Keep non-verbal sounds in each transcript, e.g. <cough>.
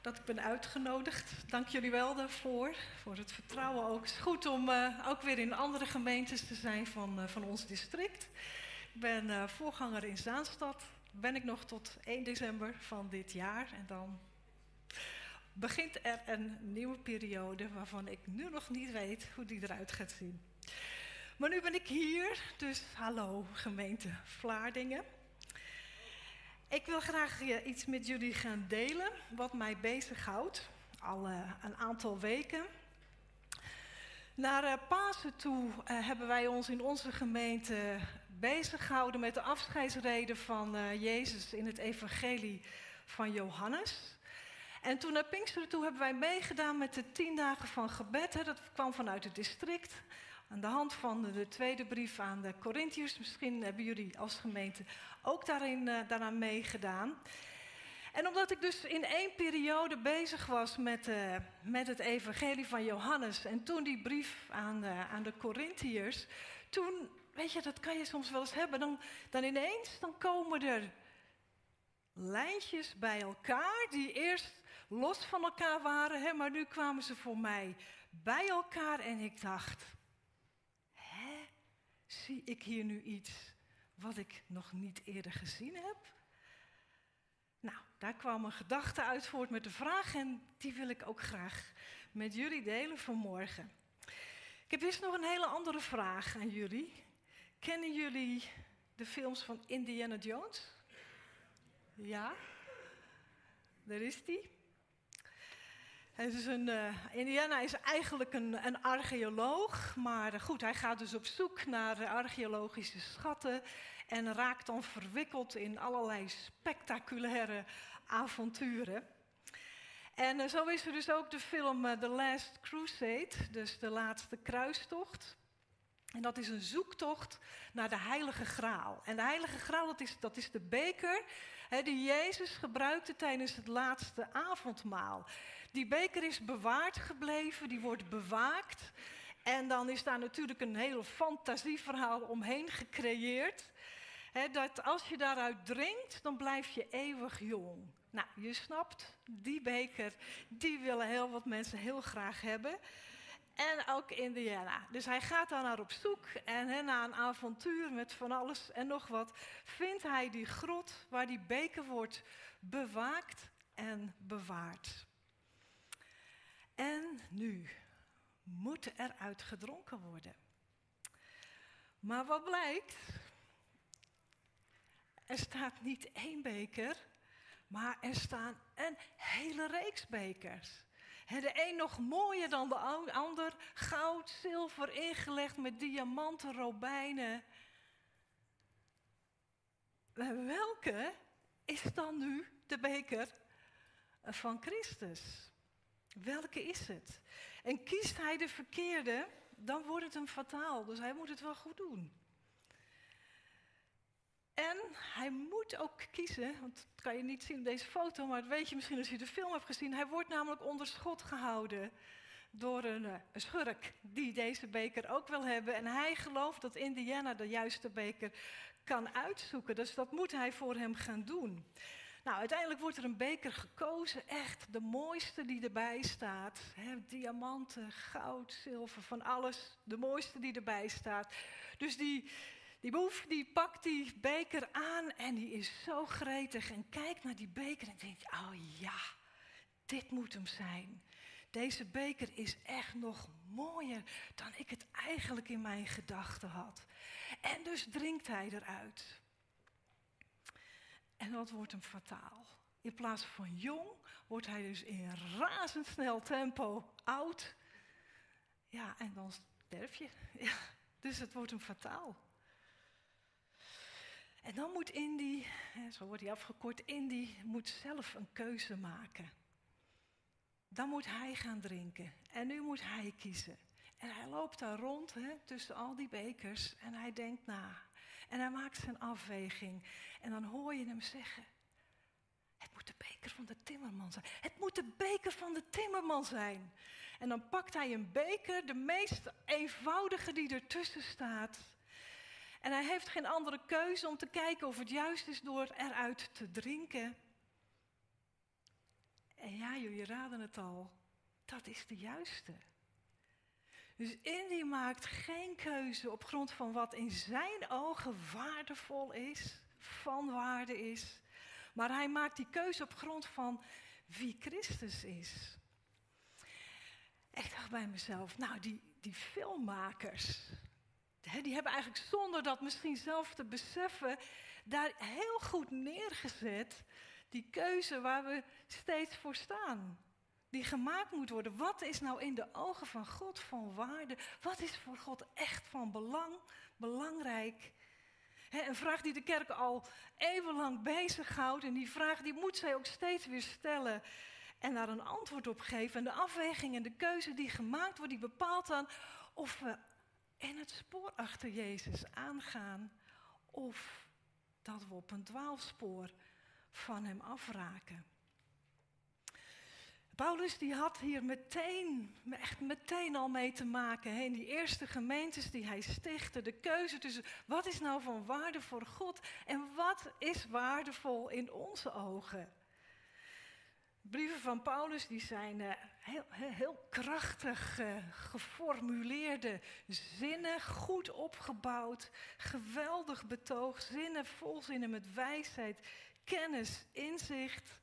Dat ik ben uitgenodigd. Dank jullie wel daarvoor, voor het vertrouwen ook. Het is goed om uh, ook weer in andere gemeentes te zijn van, uh, van ons district. Ik ben uh, voorganger in Zaanstad. Ben ik nog tot 1 december van dit jaar. En dan begint er een nieuwe periode waarvan ik nu nog niet weet hoe die eruit gaat zien. Maar nu ben ik hier, dus hallo gemeente Vlaardingen. Ik wil graag iets met jullie gaan delen wat mij bezighoudt al uh, een aantal weken. Naar uh, Pasen toe hebben wij ons in onze gemeente bezig gehouden met de afscheidsreden van Jezus in het evangelie van Johannes. En toen naar Pinksteren toe hebben wij meegedaan met de tien dagen van gebed. Dat kwam vanuit het district. Aan de hand van de tweede brief aan de Corinthiërs. Misschien hebben jullie als gemeente ook daarin, uh, daaraan meegedaan. En omdat ik dus in één periode bezig was met, uh, met het evangelie van Johannes... en toen die brief aan de, aan de Corinthiërs... toen, weet je, dat kan je soms wel eens hebben... dan, dan ineens dan komen er lijntjes bij elkaar... die eerst los van elkaar waren, hè, maar nu kwamen ze voor mij bij elkaar... en ik dacht, zie ik hier nu iets wat ik nog niet eerder gezien heb? Nou, daar kwam een gedachte uit voort met de vraag en die wil ik ook graag met jullie delen vanmorgen. Ik heb eerst nog een hele andere vraag aan jullie. Kennen jullie de films van Indiana Jones? Ja? Daar is die. Is een, uh, Indiana is eigenlijk een, een, archeoloog, maar goed, hij gaat dus op zoek naar archeologische schatten en raakt dan verwikkeld in allerlei spectaculaire avonturen. En zo is er dus ook de film The Last Crusade, dus de laatste kruistocht. En dat is een zoektocht naar de Heilige Graal. En de Heilige Graal, dat is, dat is de beker hè, die Jezus gebruikte tijdens het laatste avondmaal. Die beker is bewaard gebleven, die wordt bewaakt. En dan is daar natuurlijk een heel fantasieverhaal omheen gecreëerd. Dat als je daaruit drinkt, dan blijf je eeuwig jong. Nou, je snapt, die beker, die willen heel wat mensen heel graag hebben. En ook Indiana. Dus hij gaat daar naar op zoek. En na een avontuur met van alles en nog wat, vindt hij die grot waar die beker wordt bewaakt en bewaard. En nu moet er gedronken worden. Maar wat blijkt? Er staat niet één beker, maar er staan een hele reeks bekers. De een nog mooier dan de ander, goud, zilver ingelegd met diamanten, robijnen. Welke is dan nu de beker van Christus? Welke is het? En kiest hij de verkeerde, dan wordt het hem fataal. Dus hij moet het wel goed doen. En hij moet ook kiezen, want dat kan je niet zien op deze foto, maar dat weet je misschien als je de film hebt gezien. Hij wordt namelijk onder schot gehouden door een, eh, een, schurk die deze beker ook wil hebben. En hij gelooft dat Indiana de juiste beker kan uitzoeken. Dus dat moet hij voor hem gaan doen. Nou, uiteindelijk wordt er een beker gekozen, echt de mooiste die erbij staat. diamanten, goud, zilver, van alles. De mooiste die erbij staat. Dus die, die boef die pakt die beker aan en die is zo gretig en kijkt naar die beker en denkt, oh ja, dit moet hem zijn. Deze beker is echt nog mooier dan ik het eigenlijk in mijn gedachten had. En dus drinkt hij eruit. En dat wordt hem fataal. In plaats van jong wordt hij dus in razendsnel tempo oud. Ja, en dan sterf je. Dus het wordt hem fataal. En dan moet Indy, zo wordt hij afgekort, Indy moet zelf een keuze maken. Dan moet hij gaan drinken en nu moet hij kiezen. En hij loopt daar rond hè, tussen al die bekers en hij denkt na. En hij maakt zijn afweging. En dan hoor je hem zeggen: Het moet de beker van de timmerman zijn. Het moet de beker van de timmerman zijn. En dan pakt hij een beker, de meest eenvoudige die ertussen staat. En hij heeft geen andere keuze om te kijken of het juist is door eruit te drinken. En ja, jullie raden het al, dat is de juiste. Dus Indy maakt geen keuze op grond van wat in zijn ogen waardevol is, van waarde is. Maar hij maakt die keuze op grond van wie Christus is. Ik dacht bij mezelf, nou die, die filmmakers, die hebben eigenlijk zonder dat misschien zelf te beseffen, daar heel goed neergezet die keuze waar we steeds voor staan. Die gemaakt moet worden. Wat is nou in de ogen van God van waarde? Wat is voor God echt van belang, belangrijk? een vraag die de kerk al eeuwenlang bezighoudt. En die vraag die moet zij ook steeds weer stellen. En daar een antwoord op geven. En de afweging en de keuze die gemaakt wordt, die bepaalt dan of we in het spoor achter Jezus aangaan. Of dat we op een dwaalspoor van hem afraken. Paulus die had hier meteen, echt meteen al mee te maken. In die eerste gemeentes die hij stichtte. De keuze tussen wat is nou van waarde voor God en wat is waardevol in onze ogen. Brieven van Paulus die zijn uh, heel, heel, krachtig uh, geformuleerde zinnen, goed opgebouwd, geweldig betoog, zinnen vol zinnen met wijsheid, kennis, inzicht.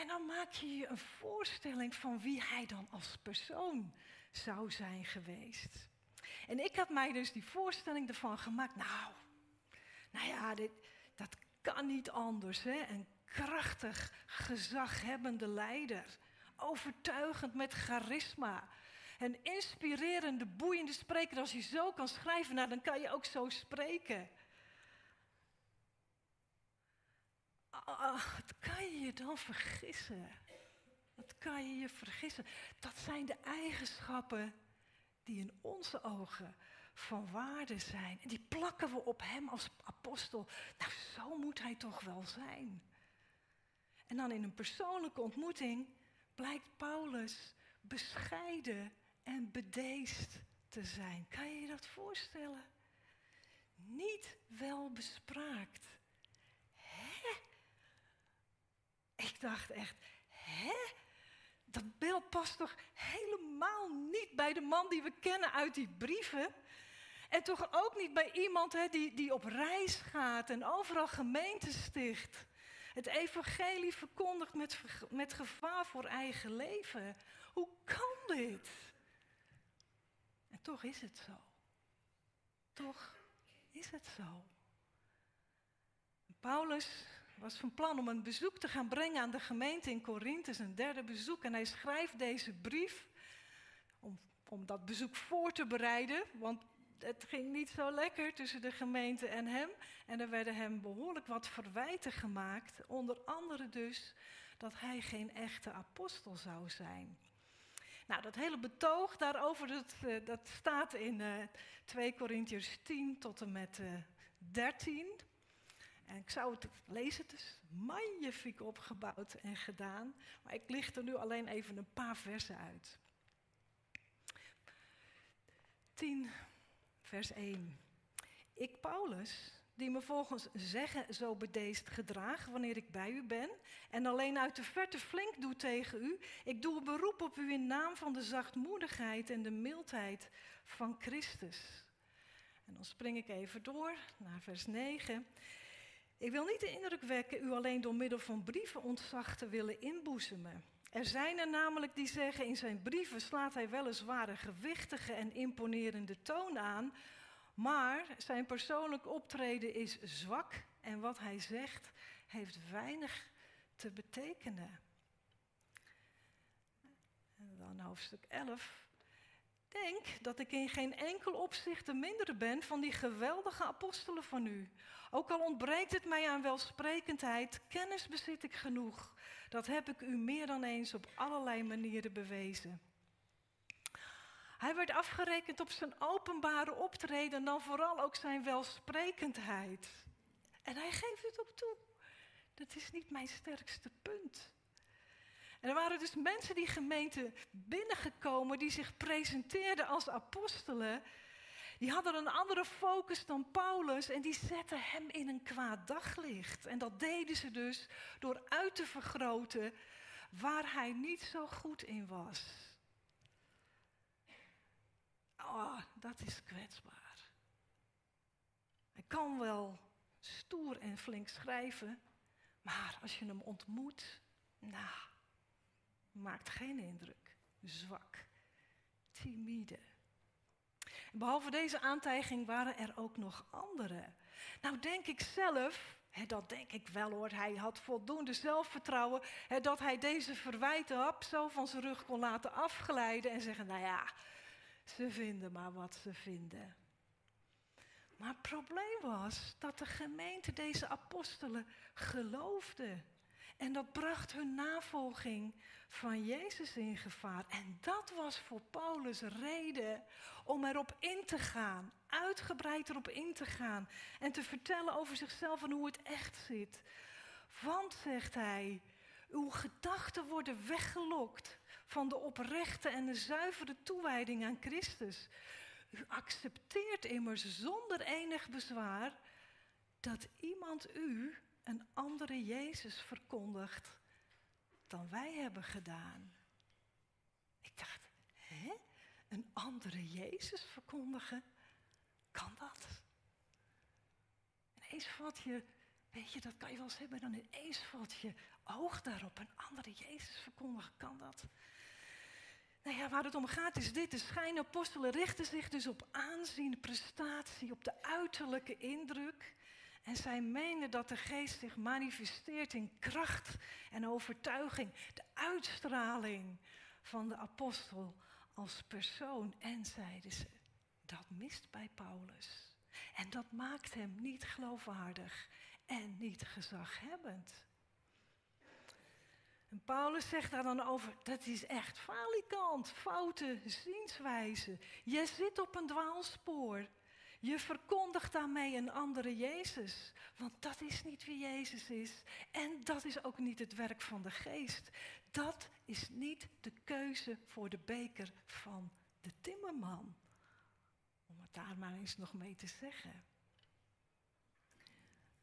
En dan maak je je een voorstelling van wie hij dan als persoon zou zijn geweest. En ik heb mij dus die voorstelling ervan gemaakt. Nou, nou ja, dit, dat kan niet anders. Hè? Een krachtig, gezaghebbende leider. Overtuigend met charisma. Een inspirerende, boeiende spreker. Als je zo kan schrijven, nou, dan kan je ook zo spreken. Wat kan je je dan vergissen? Wat kan je je vergissen? Dat zijn de eigenschappen die in onze ogen van waarde zijn. En die plakken we op hem als apostel. Nou, zo moet hij toch wel zijn. En dan in een persoonlijke ontmoeting blijkt Paulus bescheiden en bedeesd te zijn. Kan je je dat voorstellen? Niet wel bespraakt. Ik dacht echt, hè? Dat beeld past toch helemaal niet bij de man die we kennen uit die brieven? En toch ook niet bij iemand hè, die, die op reis gaat en overal gemeenten sticht. Het evangelie verkondigt met, met gevaar voor eigen leven. Hoe kan dit? En toch is het zo. Toch is het zo. Paulus was van plan om een bezoek te gaan brengen aan de gemeente in Korinthe, een derde bezoek. En hij schrijft deze brief om, om dat bezoek voor te bereiden, want het ging niet zo lekker tussen de gemeente en hem. En er werden hem behoorlijk wat verwijten gemaakt, onder andere dus dat hij geen echte apostel zou zijn. Nou, dat hele betoog daarover, dat, eh, dat staat in uh, eh, 2 Korintiërs 10 tot en met uh, eh, 13. En ik zou het lezen, het is magnifiek opgebouwd en gedaan. Maar ik licht er nu alleen even een paar versen uit. 10, vers 1. Ik, Paulus, die me volgens zeggen zo bedeesd gedraag wanneer ik bij u ben, en alleen uit de verte flink doe tegen u, ik doe een beroep op u in naam van de zachtmoedigheid en de mildheid van Christus. En dan spring ik even door naar vers 9. Ik wil niet de indruk wekken u alleen door middel van brieven ontzag te willen inboezemen. Er zijn er namelijk die zeggen in zijn brieven slaat hij weliswaar een gewichtige en imponerende toon aan, maar zijn persoonlijk optreden is zwak en wat hij zegt heeft weinig te betekenen. En dan hoofdstuk 11 denk dat ik in geen enkel opzicht de mindere ben van die geweldige apostelen van u. Ook al ontbreekt het mij aan welsprekendheid, kennis bezit ik genoeg. Dat heb ik u meer dan eens op allerlei manieren bewezen. Hij werd afgerekend op zijn openbare optreden, dan vooral ook zijn welsprekendheid. En hij geeft het op toe. Dat is niet mijn sterkste punt. En er waren dus mensen die gemeente binnengekomen, die zich presenteerden als apostelen. Die hadden een andere focus dan Paulus en die zetten hem in een kwaad daglicht. En dat deden ze dus door uit te vergroten waar hij niet zo goed in was. Oh, dat is kwetsbaar. Hij kan wel stoer en flink schrijven, maar als je hem ontmoet, nou, maakt geen indruk. Zwak, timide. behalve deze aantijging waren er ook nog andere. Nou denk ik zelf, hè, dat denk ik wel hoor, hij had voldoende zelfvertrouwen, hè, dat hij deze verwijten op zo van zijn rug kon laten afglijden en zeggen, nou ja, ze vinden maar wat ze vinden. Maar het probleem was dat de gemeente deze apostelen geloofde. En dat bracht hun navolging van Jezus in gevaar. En dat was voor Paulus reden om erop in te gaan, uitgebreid erop in te gaan en te vertellen over zichzelf en hoe het echt zit. Want, zegt hij, uw gedachten worden weggelokt van de oprechte en de zuivere toewijding aan Christus. U accepteert immers zonder enig bezwaar dat iemand u een andere Jezus verkondigt dan wij hebben gedaan. Ik dacht, hè? Een andere Jezus verkondigen? Kan dat? Ineens valt je, weet je, dat kan je wel eens hebben, dan ineens valt je oog daarop. Een andere Jezus verkondigen, kan dat? Nou ja, waar het om gaat is dit. De schijnapostelen richten zich dus op aanzien, prestatie, op de uiterlijke indruk. En zij menen dat de geest zich manifesteert in kracht en overtuiging. De uitstraling van de apostel als persoon. En zeiden ze, dat mist bij Paulus. En dat maakt hem niet geloofwaardig en niet gezaghebbend. En Paulus zegt daar dan over, dat is echt falikant, foute zienswijze. Je zit op een dwaalspoor. Je verkondigt daarmee een andere Jezus. Want dat is niet wie Jezus is. En dat is ook niet het werk van de geest. Dat is niet de keuze voor de beker van de timmerman. Om het daar maar eens nog mee te zeggen.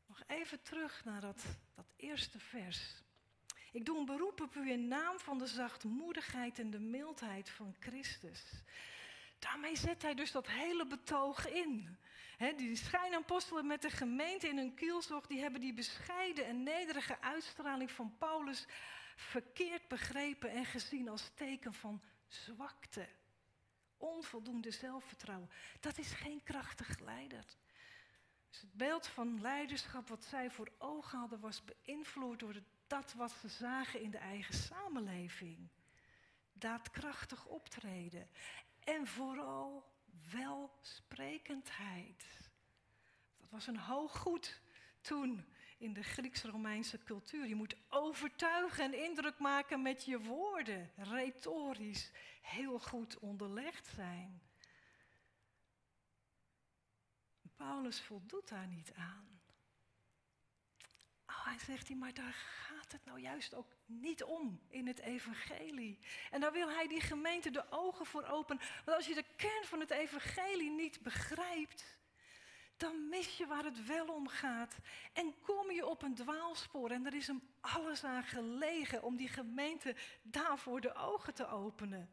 Nog even terug naar dat, dat eerste vers. Ik doe een beroep op u in naam van de zachtmoedigheid en de mildheid van Christus. Daarmee zet hij dus dat hele betoog in. die schijnapostelen met de gemeente in hun kielzog, die hebben die bescheiden en nederige uitstraling van Paulus verkeerd begrepen en gezien als teken van zwakte. Onvoldoende zelfvertrouwen. Dat is geen krachtig leider. Dus het beeld van leiderschap wat zij voor ogen hadden was beïnvloed door dat wat ze zagen in de eigen samenleving. Daadkrachtig optreden. En vooral welsprekendheid. Dat was een hoog goed toen in de Grieks-Romeinse cultuur. Je moet overtuigen en indruk maken met je woorden. Retorisch heel goed onderlegd zijn. Paulus voldoet daar niet aan. Oh, hij zegt hij, maar daar gaat het nou juist ook niet om in het evangelie. En daar wil hij die gemeente de ogen voor openen. Want als je de kern van het evangelie niet begrijpt, dan mis je waar het wel om gaat. En kom je op een dwaalspoor en er is hem alles aan gelegen om die gemeente daarvoor de ogen te openen.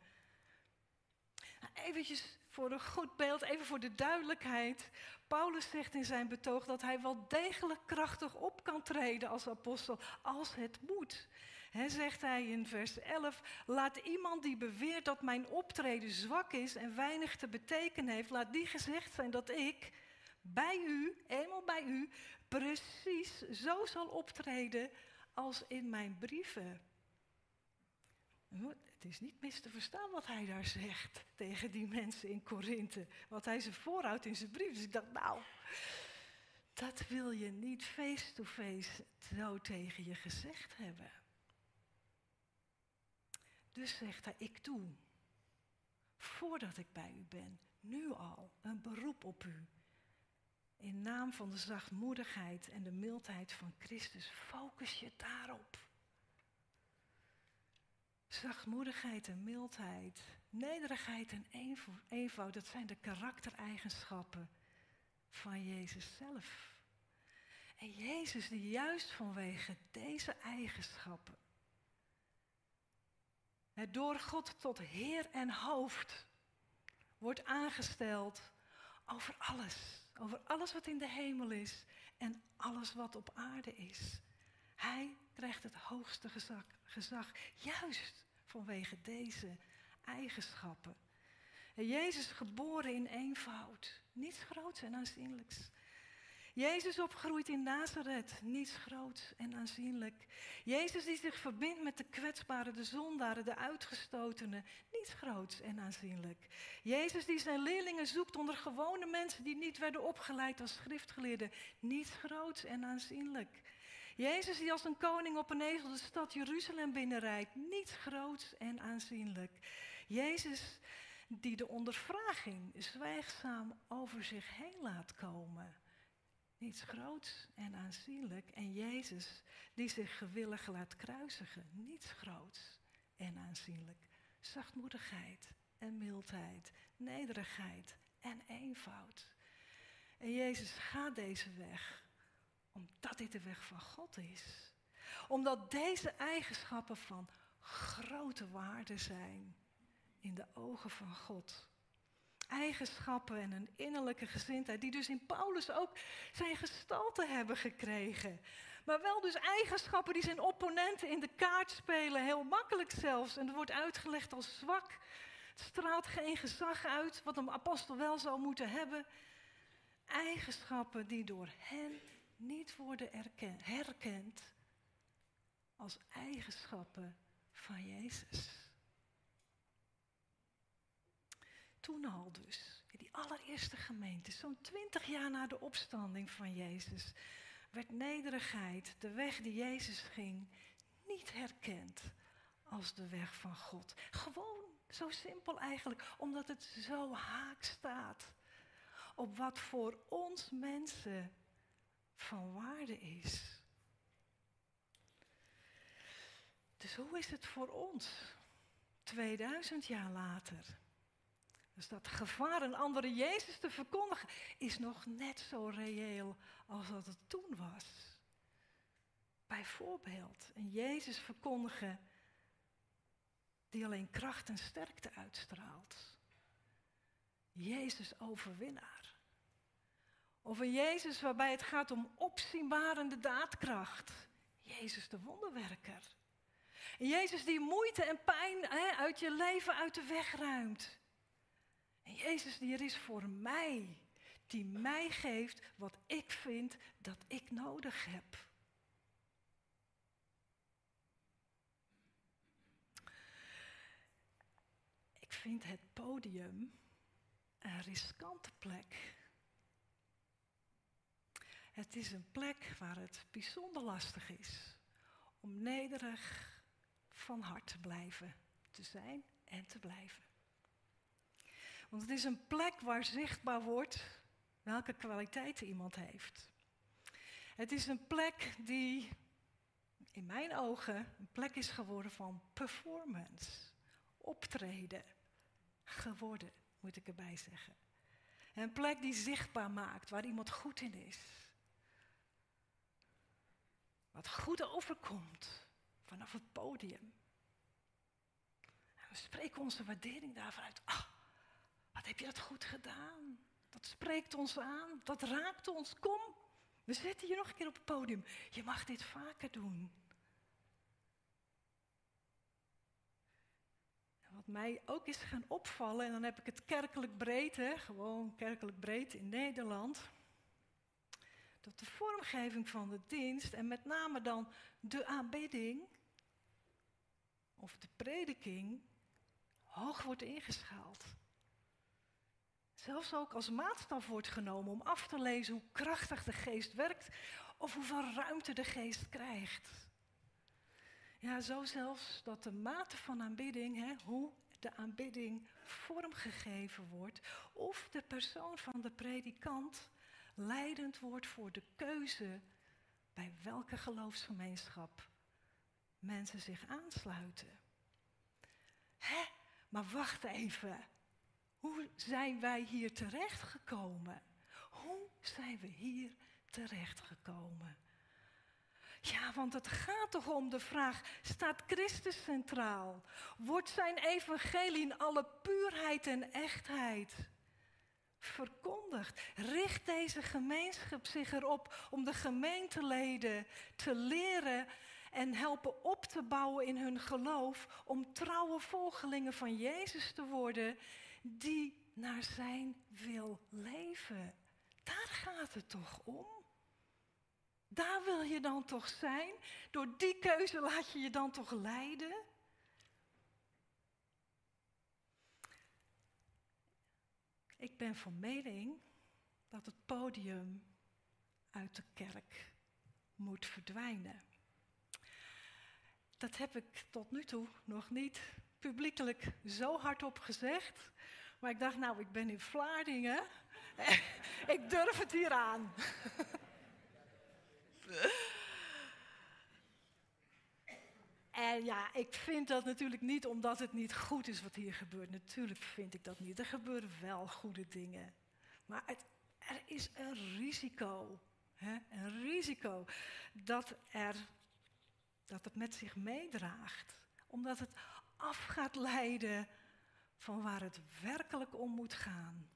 Nou, eventjes voor een goed beeld, even voor de duidelijkheid. Paulus zegt in zijn betoog dat hij wel degelijk krachtig op kan treden als apostel, als het moet. He, zegt hij in vers 11, laat iemand die beweert dat mijn optreden zwak is en weinig te betekenen heeft, laat die gezegd zijn dat ik bij u, eenmaal bij u, precies zo zal optreden als in mijn brieven. Het is niet mis te verstaan wat hij daar zegt tegen die mensen in Korinthe. Wat hij ze voorhoudt in zijn brief. Dus ik dacht, nou, dat wil je niet face-to-face zo tegen je gezegd hebben. Dus zegt hij, ik doe, voordat ik bij u ben, nu al een beroep op u. In naam van de zachtmoedigheid en de mildheid van Christus, focus je daarop. Zachtmoedigheid en mildheid, nederigheid en eenvoud, dat zijn de karaktereigenschappen van Jezus zelf. En Jezus die juist vanwege deze eigenschappen het door God tot Heer en hoofd wordt aangesteld over alles. Over alles wat in de hemel is en alles wat op aarde is. Hij krijgt het hoogste gezag, gezag juist vanwege deze eigenschappen. En Jezus geboren in eenvoud, niets groots en aanzienlijks. Jezus opgroeit in Nazareth, niets groots en aanzienlijk. Jezus die zich verbindt met de kwetsbaren, de zondaren, de uitgestotenen, niets groots en aanzienlijk. Jezus die zijn leerlingen zoekt onder gewone mensen die niet werden opgeleid als schriftgeleerden, niets groots en aanzienlijk. Jezus die als een koning op een ezel de stad Jeruzalem binnenrijdt, niets groots en aanzienlijk. Jezus die de ondervraging zwijgzaam over zich heen laat komen. Niets groots en aanzienlijk. En Jezus die zich gewillig laat kruisigen. Niets groots en aanzienlijk. Zachtmoedigheid en mildheid, nederigheid en eenvoud. En Jezus gaat deze weg omdat dit de weg van God is. Omdat deze eigenschappen van grote waarde zijn in de ogen van God. Eigenschappen en een innerlijke gezindheid, die dus in Paulus ook zijn gestalte hebben gekregen. Maar wel dus eigenschappen die zijn opponenten in de kaart spelen, heel makkelijk zelfs. En er wordt uitgelegd als zwak. Het straalt geen gezag uit, wat een apostel wel zou moeten hebben. Eigenschappen die door hen niet worden erkend, herkend als eigenschappen van Jezus. Toen al dus, in die allereerste gemeente, zo'n twintig jaar na de opstanding van Jezus, werd nederigheid, de weg die Jezus ging, niet herkend als de weg van God. Gewoon zo simpel eigenlijk, omdat het zo haak staat op wat voor ons mensen van waarde is. Dus hoe is het voor ons, 2000 jaar later? Dus dat gevaar een andere Jezus te verkondigen is nog net zo reëel als dat het toen was. Bijvoorbeeld een Jezus verkondigen die alleen kracht en sterkte uitstraalt. Jezus overwinnaar. Of een Jezus waarbij het gaat om opzienbarende daadkracht. Jezus de wonderwerker. Een Jezus die moeite en pijn hè, uit je leven uit de weg ruimt. En Jezus die er is voor mij. Die mij geeft wat ik vind dat ik nodig heb. Ik vind het podium een riskante plek. Het is een plek waar het bijzonder lastig is om nederig van hart te blijven, te zijn en te blijven. Want het is een plek waar zichtbaar wordt welke kwaliteiten iemand heeft. Het is een plek die in mijn ogen een plek is geworden van performance, optreden, geworden, moet ik erbij zeggen. Een plek die zichtbaar maakt, waar iemand goed in is. Wat goed overkomt vanaf het podium. En we spreken onze waardering daarvan uit. Ah, wat heb je dat goed gedaan? Dat spreekt ons aan, dat raakt ons. Kom, we zetten je nog een keer op het podium. Je mag dit vaker doen. wat mij ook is gaan opvallen, en dan heb ik het kerkelijk breed, hè, gewoon kerkelijk breed in Nederland. Dat de vormgeving van de dienst, en met name dan de aanbidding, of de prediking, hoog wordt ingeschaald. Zelfs ook als maatstaf wordt genomen om af te lezen hoe krachtig de geest werkt of hoeveel ruimte de geest krijgt. Ja, zo zelfs dat de mate van aanbidding, hè, hoe de aanbidding vormgegeven wordt, of de persoon van de predikant leidend wordt voor de keuze bij welke geloofsgemeenschap mensen zich aansluiten. Hè? Maar wacht even. Hoe zijn wij hier terechtgekomen? Hoe zijn we hier terechtgekomen? Ja, want het gaat toch om de vraag: staat Christus centraal? Wordt zijn evangelie in alle puurheid en echtheid verkondigd? Richt deze gemeenschap zich erop om de gemeenteleden te leren en helpen op te bouwen in hun geloof om trouwe volgelingen van Jezus te worden die naar zijn wil leven? Daar gaat het toch om? Daar wil je dan toch zijn? Door die keuze laat je je dan toch leiden? Ik ben van mening dat het podium uit de kerk moet verdwijnen. Dat heb ik tot nu toe nog niet publiekelijk zo hardop gezegd. Maar ik dacht, nou, ik ben in Vlaardingen. <laughs> ik durf het hier aan. <laughs> En ja, ik vind dat natuurlijk niet omdat het niet goed is wat hier gebeurt. Natuurlijk vind ik dat niet. Er gebeuren wel goede dingen. Maar het, er is een risico. Hè? Een risico dat, er, dat het met zich meedraagt. Omdat het af gaat leiden van waar het werkelijk om moet gaan.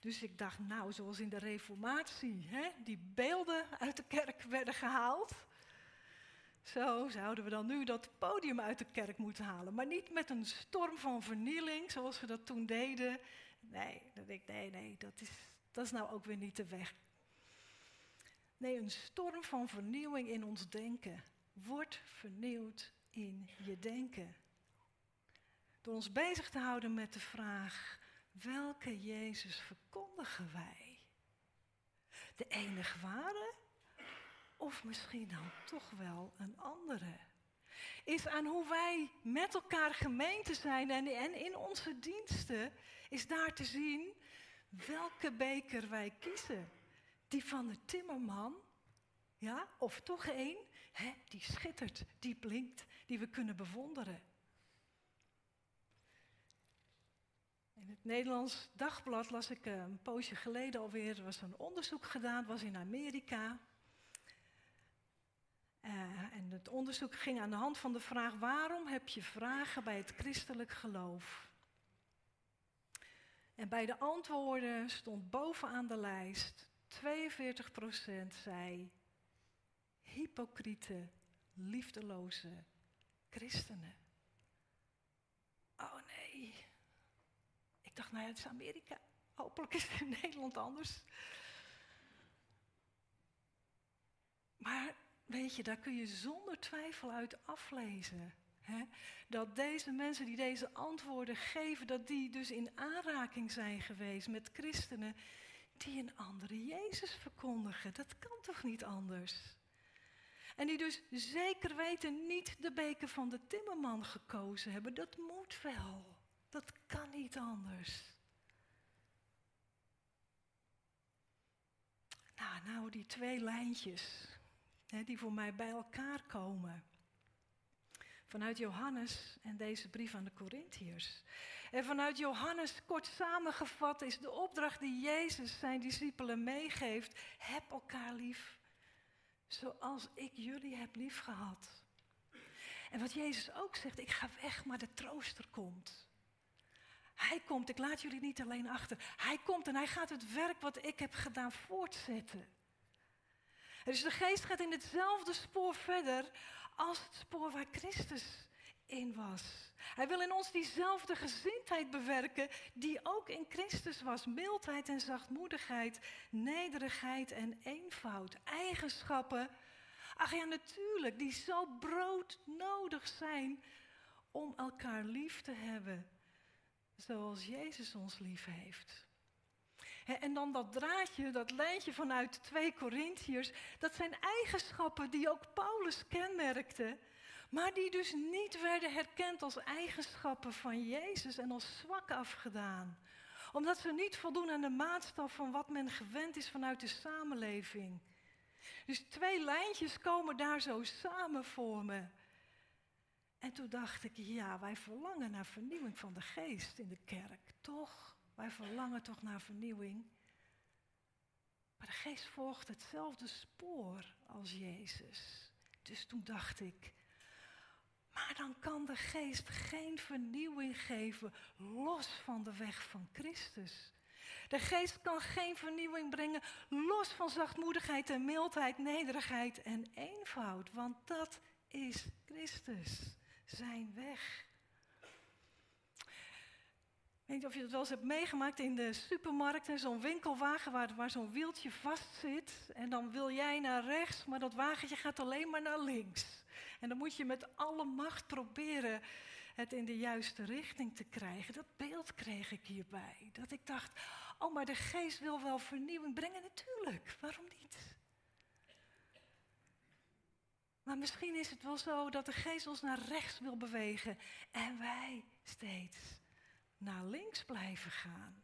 Dus ik dacht, nou, zoals in de Reformatie, hè, die beelden uit de kerk werden gehaald. Zo zouden we dan nu dat podium uit de kerk moeten halen. Maar niet met een storm van vernieling, zoals we dat toen deden. Nee, dat ik, nee, nee, dat is, dat is nou ook weer niet de weg. Nee, een storm van vernieuwing in ons denken. Word vernieuwd in je denken. Door ons bezig te houden met de vraag: welke Jezus verkondigen wij? De enige ware? Of misschien dan toch wel een andere? Is aan hoe wij met elkaar gemeente zijn en, en in onze diensten, is daar te zien welke beker wij kiezen. Die van de timmerman, ja, of toch één, die schittert, die blinkt, die we kunnen bewonderen. In het Nederlands Dagblad las ik eh, een poosje geleden alweer, er was een onderzoek gedaan, was in Amerika. Uh, en het onderzoek ging aan de hand van de vraag: waarom heb je vragen bij het christelijk geloof? En bij de antwoorden stond bovenaan de lijst: 42% zei hypocriete, liefdeloze christenen. Oh nee. Ik dacht, nou ja, het is Amerika. Hopelijk is het in Nederland anders. Maar weet je, daar kun je zonder twijfel uit aflezen. Hè? Dat deze mensen die deze antwoorden geven, dat die dus in aanraking zijn geweest met christenen die een andere Jezus verkondigen. Dat kan toch niet anders? En die dus zeker weten niet de beker van de timmerman gekozen hebben. Dat moet wel. Dat kan niet anders. Nou, nou die twee lijntjes hè, die voor mij bij elkaar komen. Vanuit Johannes en deze brief aan de Corinthiërs. En vanuit Johannes, kort samengevat, is de opdracht die Jezus zijn discipelen meegeeft: heb elkaar lief, zoals ik jullie heb lief gehad. En wat Jezus ook zegt: ik ga weg, maar de trooster komt. Hij komt, ik laat jullie niet alleen achter. Hij komt en hij gaat het werk wat ik heb gedaan voortzetten. Dus de geest gaat in hetzelfde spoor verder als het spoor waar Christus in was. Hij wil in ons diezelfde gezindheid bewerken die ook in Christus was. Mildheid en zachtmoedigheid, nederigheid en eenvoud. Eigenschappen, ach ja natuurlijk, die zo broodnodig zijn om elkaar lief te hebben zoals Jezus ons lief heeft. En dan dat draadje, dat lijntje vanuit 2 Korintiërs, dat zijn eigenschappen die ook Paulus kenmerkte, maar die dus niet werden herkend als eigenschappen van Jezus en als zwak afgedaan. Omdat ze niet voldoen aan de maatstaf van wat men gewend is vanuit de samenleving. Dus twee lijntjes komen daar zo samen voor me. En toen dacht ik, ja, wij verlangen naar vernieuwing van de geest in de kerk. Toch? Wij verlangen toch naar vernieuwing. Maar de geest volgt hetzelfde spoor als Jezus. Dus toen dacht ik, maar dan kan de geest geen vernieuwing geven los van de weg van Christus. De geest kan geen vernieuwing brengen los van zachtmoedigheid en mildheid, nederigheid en eenvoud. Want dat is Christus, zijn weg. Ik weet niet of je het wel eens hebt meegemaakt in de supermarkt. en Zo'n winkelwagen waar, waar zo'n wieltje vast zit. En dan wil jij naar rechts, maar dat wagentje gaat alleen maar naar links. En dan moet je met alle macht proberen het in de juiste richting te krijgen. Dat beeld kreeg ik hierbij. Dat ik dacht, oh maar de geest wil wel vernieuwing brengen. Natuurlijk, waarom niet? Maar misschien is het wel zo dat de geest ons naar rechts wil bewegen en wij steeds naar links blijven gaan.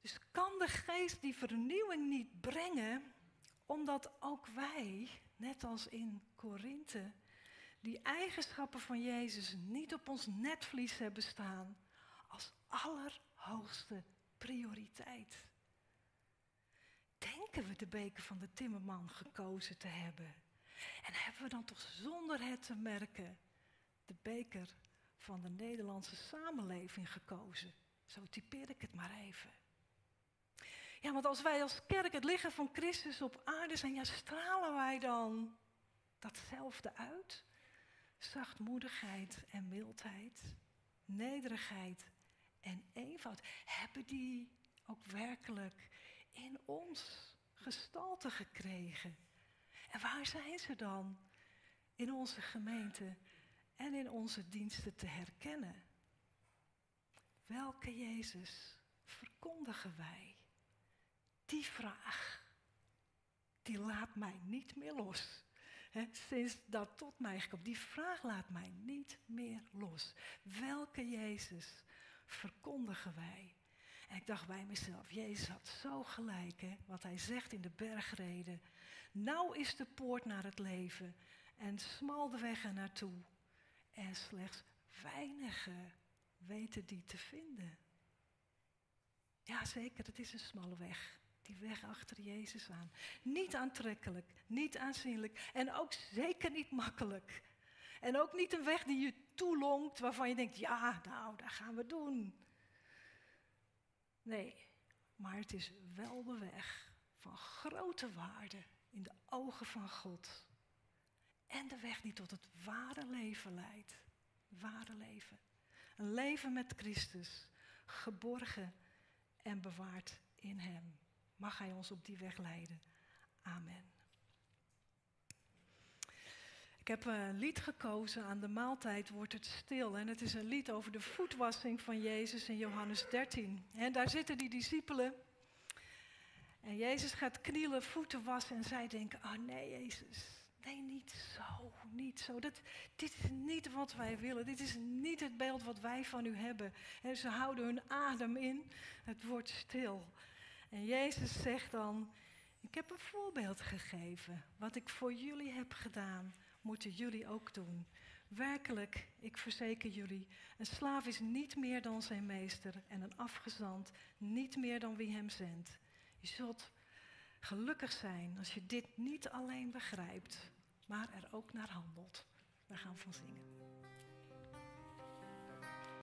Dus kan de geest die vernieuwing niet brengen, omdat ook wij, net als in Korinthe, die eigenschappen van Jezus niet op ons netvlies hebben staan als allerhoogste prioriteit. Denken we de beker van de timmerman gekozen te hebben? En hebben we dan toch zonder het te merken de beker van de Nederlandse samenleving gekozen? Zo typeer ik het maar even. Ja, want als wij als kerk het lichaam van Christus op aarde zijn, ja, stralen wij dan datzelfde uit? Zachtmoedigheid en mildheid, nederigheid en eenvoud. Hebben die ook werkelijk in ons gestalte gekregen? En waar zijn ze dan? In onze gemeente en in onze diensten te herkennen. Welke Jezus verkondigen wij? Die vraag, die laat mij niet meer los. sinds dat tot mij gekomen. Die vraag laat mij niet meer los. Welke Jezus verkondigen wij? En ik dacht bij mezelf, Jezus had zo gelijk, hè, wat hij zegt in de bergreden. Nou is de poort naar het leven en smal de weg er. En slechts weinigen weten die te vinden. Ja, zeker, het is een smalle weg. Die weg achter Jezus aan. Niet aantrekkelijk, niet aanzienlijk en ook zeker niet makkelijk. En ook niet een weg die je toelongt waarvan je denkt, ja, nou, dat gaan we doen. Nee, maar het is wel de weg van grote waarde in de ogen van God. En de weg die tot het ware leven leidt. Ware leven. Een leven met Christus, geborgen en bewaard in Hem. Mag Hij ons op die weg leiden. Amen. Ik heb een lied gekozen, aan de maaltijd wordt het stil. En het is een lied over de voetwassing van Jezus in Johannes 13. En daar zitten die discipelen. En Jezus gaat knielen, voeten wassen en zij denken, oh nee Jezus, Nee, niet zo, niet zo. Dat, dit is niet wat wij willen. Dit is niet het beeld wat wij van u hebben. En ze houden hun adem in. Het wordt stil. En Jezus zegt dan: Ik heb een voorbeeld gegeven. Wat ik voor jullie heb gedaan, moeten jullie ook doen. Werkelijk, ik verzeker jullie, een slaaf is niet meer dan zijn meester en een afgezant niet meer dan wie hem zendt. Je zult gelukkig zijn als je dit niet alleen begrijpt, maar er ook naar handelt. We gaan van zingen.